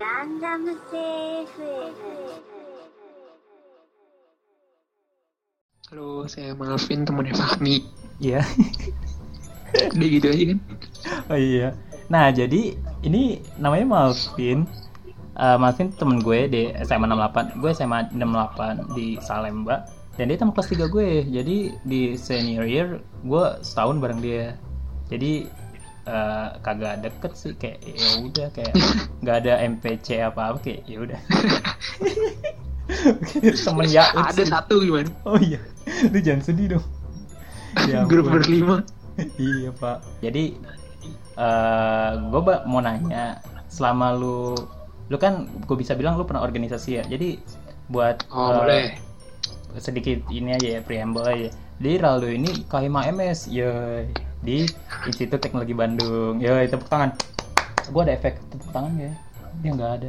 ランダムセーフ Halo, saya Malvin, temannya Fahmi. Iya. Udah gitu aja kan? oh iya. Nah, jadi ini namanya Malvin. Eh, Malvin temen gue di SMA 68. Gue SMA 68 di Salemba. Dan dia teman kelas 3 gue. Jadi di senior year gue setahun bareng dia. Jadi eh, kagak deket sih kayak ya udah kayak nggak ada MPC apa apa kayak ya udah. temen ya Ada satu gimana? Oh iya, lu jangan sedih dong. Ya Grup berlima. iya pak. Jadi eh gue mau nanya, selama lu, lu kan gue bisa bilang lu pernah organisasi ya. Jadi buat Oh, eh, boleh. sedikit ini aja ya preamble aja. Di Raldo ini KMA MS, yoi. Di Institut Teknologi Bandung, yoi tepuk tangan. Gue ada efek tepuk tangan ya? Dia nggak ada.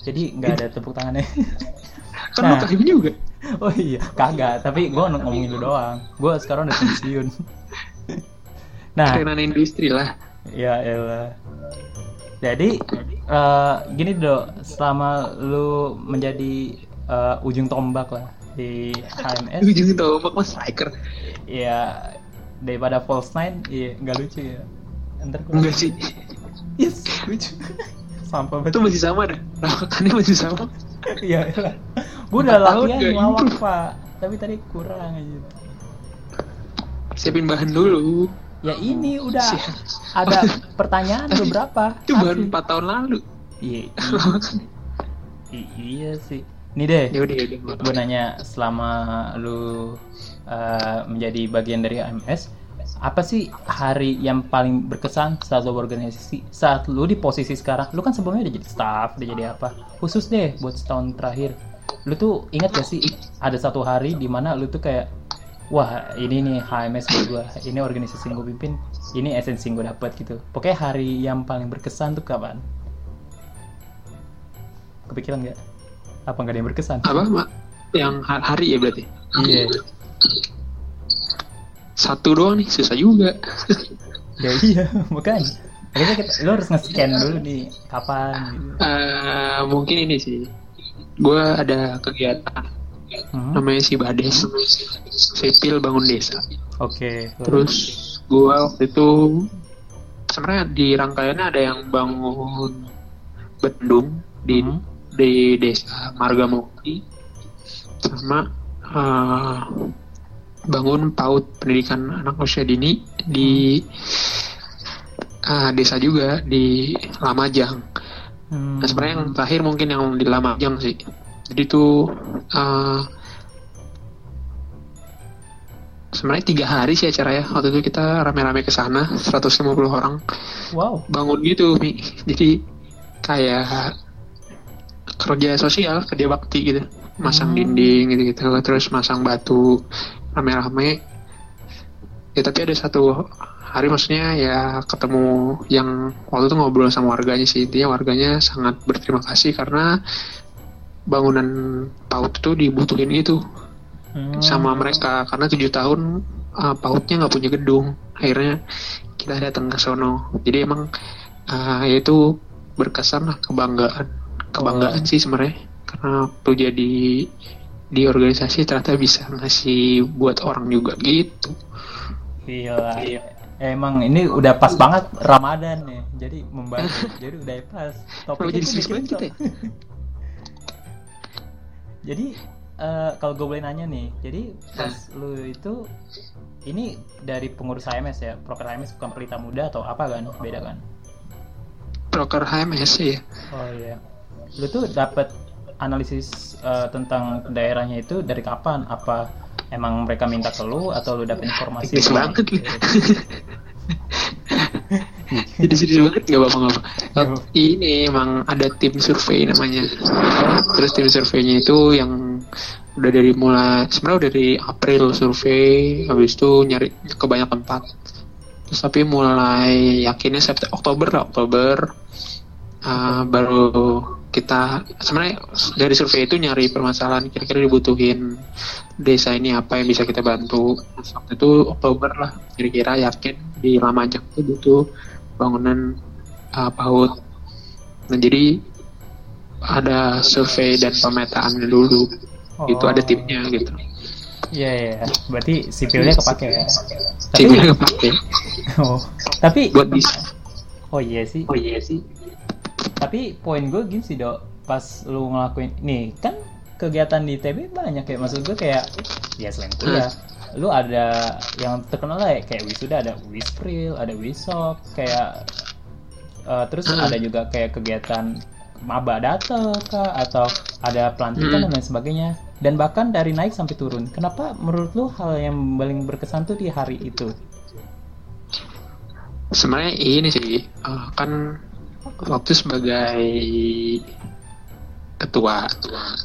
Jadi nggak ada tepuk tangannya. Kan Nah. kayak juga. Oh iya, kagak. Tapi gue ngomongin lu doang. Gue sekarang udah pensiun. nah, Kerenan industri lah. ya elah. Jadi, eh, gini dok, selama lu menjadi eh, ujung tombak lah di HMS, Ujung tombak mas striker. ya daripada false nine, iya nggak lucu ya. Ntar gue Enggak sih. yes, lucu. Sampah Itu betul. masih sama dah. Rawakannya masih sama. Iya, elah. Gue udah Empat latihan nggak ngelawak improve. pak, tapi tadi kurang aja. Siapin bahan dulu. Ya ini udah Siap. ada pertanyaan beberapa. Itu baru. 4 tahun lalu. Iya, i- i- iya sih. Nih deh, ya ya gue nanya selama lu uh, menjadi bagian dari AMS, apa sih hari yang paling berkesan saat lu berorganisasi? Saat lu di posisi sekarang, lu kan sebelumnya udah jadi staff, udah jadi apa? Khusus deh buat setahun terakhir, lu tuh ingat gak sih ada satu hari di mana lu tuh kayak wah ini nih HMS buat gue, ini organisasi yang gue pimpin, ini esensi yang gue dapat gitu. Pokoknya hari yang paling berkesan tuh kapan? Kepikiran nggak? Apa nggak ada yang berkesan? Apa, Mak? Yang ha- hari ya berarti? Iya. Satu doang nih, susah juga. Ya iya. Makanya kita, lo harus nge-scan dulu nih kapan gitu. Eh, mungkin ini sih. Gue ada kegiatan Hmm, namanya si Bades Sipil Bangun Desa. Oke. Terus gue waktu itu sebenarnya di rangkaiannya ada yang bangun bendung di Hmm. Di desa Margamukti sama eh, bangun PAUD pendidikan anak usia dini di eh, desa juga di Lamajang. Hmm. Nah sebenarnya yang terakhir mungkin yang di Lamajang sih. Jadi tuh eh, sebenarnya tiga hari sih acara ya. Waktu itu kita rame-rame ke sana 150 orang Wow. bangun gitu Mi. Jadi kayak kerja sosial, kerja bakti gitu. Masang Hmm. dinding gitu-gitu, terus masang batu rame-rame. Ya tapi ada satu hari maksudnya ya ketemu yang waktu itu ngobrol sama warganya sih. Intinya warganya sangat berterima kasih karena bangunan PAUD itu dibutuhin gitu Hmm. sama mereka karena tujuh tahun uh, pautnya nggak punya gedung akhirnya kita datang ke sono jadi emang uh, ya itu berkesan lah kebanggaan kebanggaan sih sebenarnya karena tuh jadi di organisasi ternyata bisa ngasih buat orang juga gitu Gila. Emang ini udah pas banget Ramadan nih. Jadi membantu. jadi udah pas. Kenapa jadi tuh serius banget kita ya? jadi eh, kalau gue boleh nanya nih, jadi pas lu itu ini dari pengurus HMS ya, proker HMS bukan pelita muda atau apa kan? Beda kan? broker HMS ya Oh iya. Lu tuh dapat analisis eh, tentang daerahnya itu dari kapan? Apa emang mereka minta ke lu atau lu dapat informasi? Dari- banget jadi serius banget nggak apa-apa ini emang ada tim survei namanya. Terus tim surveinya itu yang udah dari mulai sebenarnya udah dari April survei habis itu nyari ke banyak tempat. Terus tapi mulai yakinnya September Oktober lah Oktober. Uh, baru kita sebenarnya dari survei itu nyari permasalahan kira-kira dibutuhin desa ini apa yang bisa kita bantu. Terus waktu itu Oktober lah kira-kira yakin di Lamajang itu butuh bangunan uh, PAUD nah jadi ada survei dan pemetaan dulu. Itu ada timnya gitu. Iya, iya. Berarti sipilnya kepake ya. Tapi, timnya kepake. Oh, tapi buat bisa. Oh iya sih. oh iya sih Tapi poin gue gini sih dok, pas lu ngelakuin, nih kan kegiatan di TB banyak ya, maksud gue kayak ya selain kuliah, lu ada yang terkenal lah ya, kayak wisuda ada wispril, ada wisop, kayak eh, terus Hmm. ada juga kayak kegiatan maba data kah? Atau ada pelantikan Hmm. dan lain sebagainya. Dan bahkan dari naik sampai turun. Kenapa menurut lu hal yang paling berkesan tuh di hari itu? Sebenarnya ini sih eh, kan waktu sebagai ketua.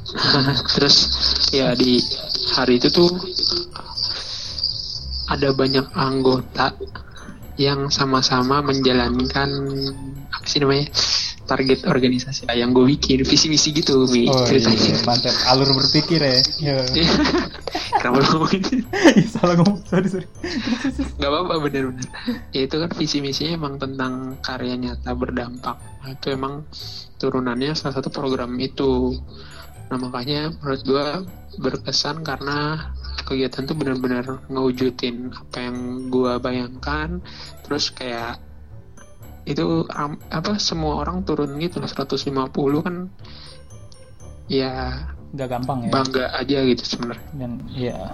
Terus ya di hari itu tuh ada banyak anggota yang sama-sama menjalankan apa sih namanya target organisasi yang gue bikin visi misi gitu Mi, ceritanya. mantap alur berpikir ya. Iya. kenapa lu ngomongin? Salah ngomong. Sorry sorry. Nggak apa-apa bener-bener. Ya itu kan visi misinya emang tentang karya nyata berdampak. Nah, itu emang turunannya salah satu program itu. Nah makanya menurut gua berkesan karena kegiatan tuh benar-benar ngewujudin apa yang gua bayangkan. Terus kayak itu am- apa semua orang turun gitu loh 150 kan ya nggak gampang ya. bangga aja gitu sebenarnya. Dan ya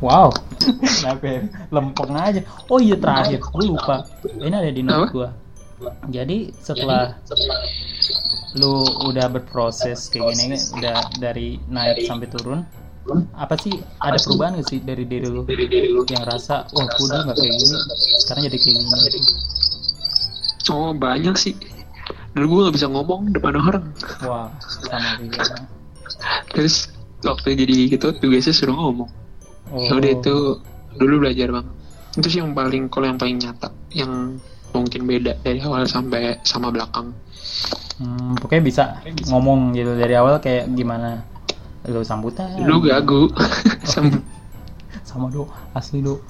wow kenapa ya? lempeng aja. Oh iya terakhir gue lupa. Ini ada di note gue jadi setelah lu udah berproses kayak gini udah dari naik sampai turun apa sih ada perubahan gak sih dari diri lu? Yang rasa wah gue dulu nggak kayak gini sekarang jadi kayak gini oh banyak sih. Dulu gua nggak bisa ngomong depan orang. Wah sama juga. Terus waktu jadi gitu tugasnya suruh ngomong. Oh. Ya udah itu dulu belajar bang itu sih yang paling kalau yang paling nyata yang mungkin beda dari awal sampai sama belakang. Hmm, pokoknya bisa ngomong gitu dari awal kayak gimana. Lu sambutan. Dulu gagu. Sam- sama do asli do